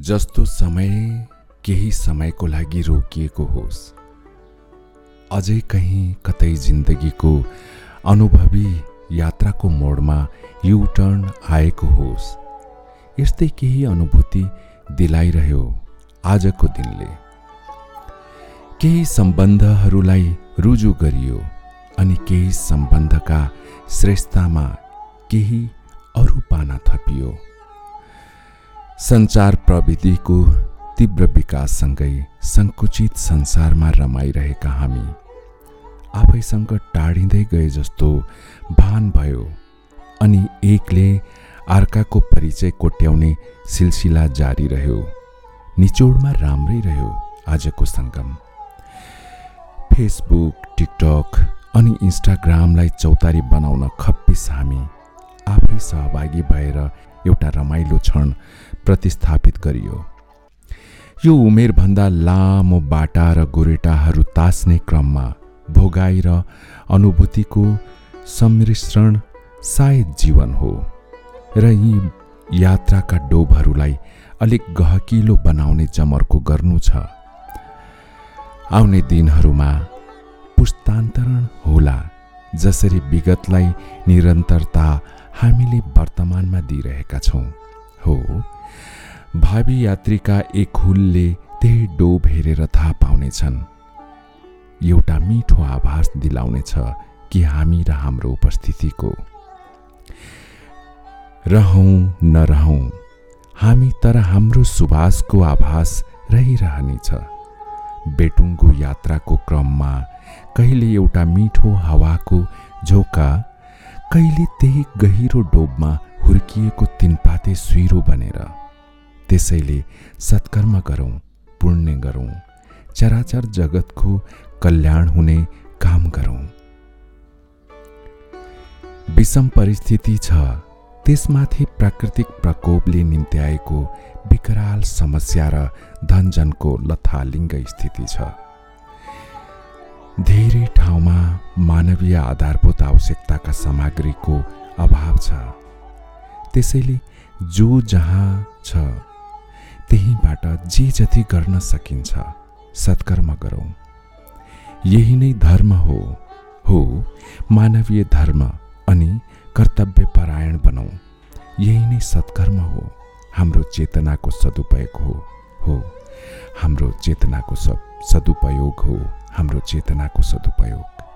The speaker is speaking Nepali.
जस्तो समय केही समयको लागि रोकिएको होस्। अझै कहीँ कतै जिन्दगीको अनुभवी यात्राको मोडमा युटर्न आएको होस्। यस्तै केही अनुभूति दिलाइरह्यो आजको दिनले। केही सम्बन्धहरूलाई रुजु गरियो अनि केही सम्बन्धका श्रेष्ठतामा केही अरू पाना थपियो। सञ्चार प्रविधिको तीव्र विकाससँगै सङ्कुचित संसारमा रमाइरहेका हामी आफैसँग टाढिँदै गए जस्तो भान भयो अनि एकले अर्काको परिचय कोट्याउने सिलसिला जारी रह्यो। निचोडमा राम्रै रह्यो आजको सङ्गम। फेसबुक टिकटक अनि इन्स्टाग्रामलाई चौतारी बनाउन खप्पिस हामी। आफै सहभागी भएर एउटा रमाइलो क्षण प्रतिस्थापित गरियो। यो उमेरभन्दा लामो बाटा र गोरेटाहरू तास्ने क्रममा भोगाई र अनुभूतिको सम्मिश्रण सायद जीवन हो र यी यात्राका डोबहरूलाई अलिक गहकिलो बनाउने जमर्को गर्नु छ। आउने दिनहरूमा पुस्तान्तरण होला जसरी विगतलाई निरन्तरता हामीले वर्तमानमा दिइरहेका छौँ। हो भावी यात्रीका एक हुलले त्यही डोब हेरेर थाहा पाउनेछन्। एउटा मिठो आभास दिलाउनेछ कि हामी र हाम्रो उपस्थितिको। रहौँ नरहौँ हामी तर हाम्रो सुवासको आभास रहिरहनेछ। बेटुङ्गो यात्राको क्रममा कहिले एउटा मिठो हावाको झोका कहिले त्यही गहिरो डोबमा हुर्किएको तिनपाते सुइरो बनेर त्यसैले सत्कर्म गरौँ पुण्य गरौँ चराचर जगतको कल्याण हुने काम गरौँ। विषम परिस्थिति छ त्यसमाथि प्राकृतिक प्रकोपले निम्त्याएको विकराल समस्या र धनजनको लथालिङ्ग स्थिति छ। धेरै ठाउँमा मानवीय आधारभूत आवश्यकताका सामग्रीको अभाव छ। त्यसैले जो जहाँ छ त्यहीँबाट जे जति गर्न सकिन्छ सत्कर्म गरौँ। यही नै धर्म हो। हो मानवीय धर्म अनि कर्तव्य परायण बनौँ। यही नै सत्कर्म हो। हाम्रो चेतनाको सदुपयोग हो। हो हाम्रो चेतनाको सदुपयोग हो। हाम्रो चेतनाको सदुपयोग।